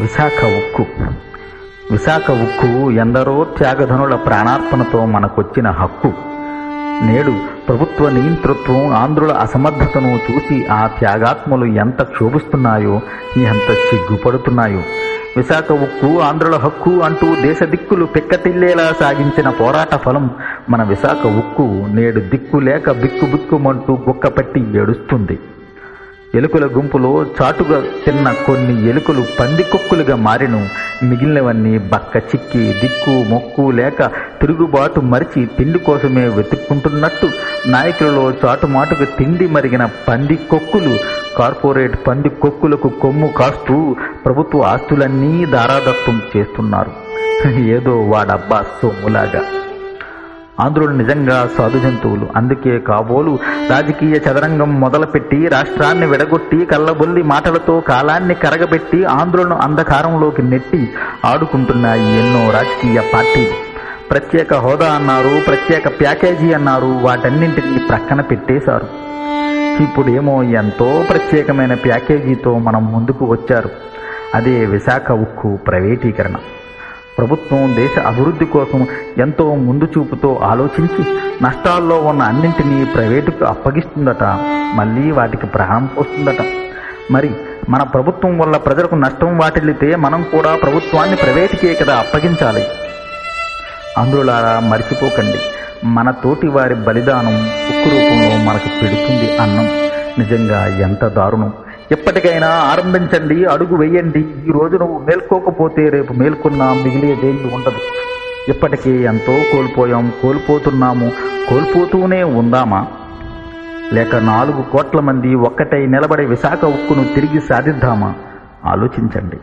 విశాఖ ఉక్కు. విశాఖ ఉక్కు ఎందరో త్యాగధనుల ప్రాణార్పణతో మనకొచ్చిన హక్కు. నేడు ప్రభుత్వ నియంతృత్వం ఆంధ్రుల అసమర్థతను చూసి ఆ త్యాగాత్మలు ఎంత క్షోభిస్తున్నాయో ఎంత సిగ్గుపడుతున్నాయో. విశాఖ ఉక్కు ఆంధ్రుల హక్కు అంటూ దేశ దిక్కులు పిక్కతిల్లేలా సాగించిన పోరాట ఫలం మన విశాఖ ఉక్కు నేడు దిక్కు లేక బిక్కు బిక్కుమంటూ గుక్కపట్టి ఏడుస్తుంది. ఎలుకల గుంపులో చాటుగా తిన్న కొన్ని ఎలుకలు పందికొక్కులుగా మారిను. మిగిలినవన్నీ బక్క చిక్కి దిక్కు మొక్కు లేక తిరుగుబాటు మరిచి తిండి కోసమే వెతుక్కుంటున్నట్టు నాయకులలో చాటుమాటుకు తిండి మరిగిన పంది కొక్కులు కార్పొరేట్ పంది కొక్కులకు కొమ్ము కాస్తూ ప్రభుత్వ ఆస్తులన్నీ దారాదత్తం చేస్తున్నారు. ఏదో వాడబ్బా సొమ్ములాగా. ఆంధ్రులు నిజంగా సాధు జంతువులు అందుకే కాబోలు రాజకీయ చదరంగం మొదలుపెట్టి రాష్ట్రాన్ని విడగొట్టి కళ్ళబొల్లి మాటలతో కాలాన్ని కరగబెట్టి ఆంధ్రులను అంధకారంలోకి నెట్టి ఆడుకుంటున్నాయి ఎన్నో రాజకీయ పార్టీలు ప్రత్యేక హోదా అన్నారు ప్రత్యేక ప్యాకేజీ అన్నారు వాటన్నింటినీ ప్రక్కన పెట్టేశారు. ఇప్పుడేమో ఎంతో ప్రత్యేకమైన ప్యాకేజీతో మనం ముందుకు వచ్చారు. అదే విశాఖ ఉక్కు ప్రైవేటీకరణ. ప్రభుత్వం దేశ అభివృద్ధి కోసం ఎంతో ముందు చూపుతో ఆలోచించి నష్టాల్లో ఉన్న అన్నింటినీ ప్రైవేటుకు అప్పగిస్తుందట. మళ్ళీ వాటికి ప్రాణం పోస్తుందట. మరి మన ప్రభుత్వం వల్ల ప్రజలకు నష్టం వాటిల్లితే మనం కూడా ప్రభుత్వాన్ని ప్రైవేటుకే కదా అప్పగించాలి. అందులారా మర్చిపోకండి. మన తోటి వారి బలిదానం ఉక్కు రూపంలో మనకు పెడుతుంది అన్నం. నిజంగా ఎంత దారుణం. ఎప్పటికైనా ఆరంభించండి అడుగు వేయండి. ఈ రోజు నువ్వు మేల్కోకపోతే రేపు మేల్కొన్నా మిగిలేదేమి ఉండదు. ఇప్పటికే ఎంతో కోల్పోయాం కోల్పోతున్నాము. కోల్పోతూనే ఉందామా? లేక నాలుగు కోట్ల మంది ఒక్కటై నిలబడే విశాఖ ఉక్కును తిరిగి సాధిద్దామా? ఆలోచించండి.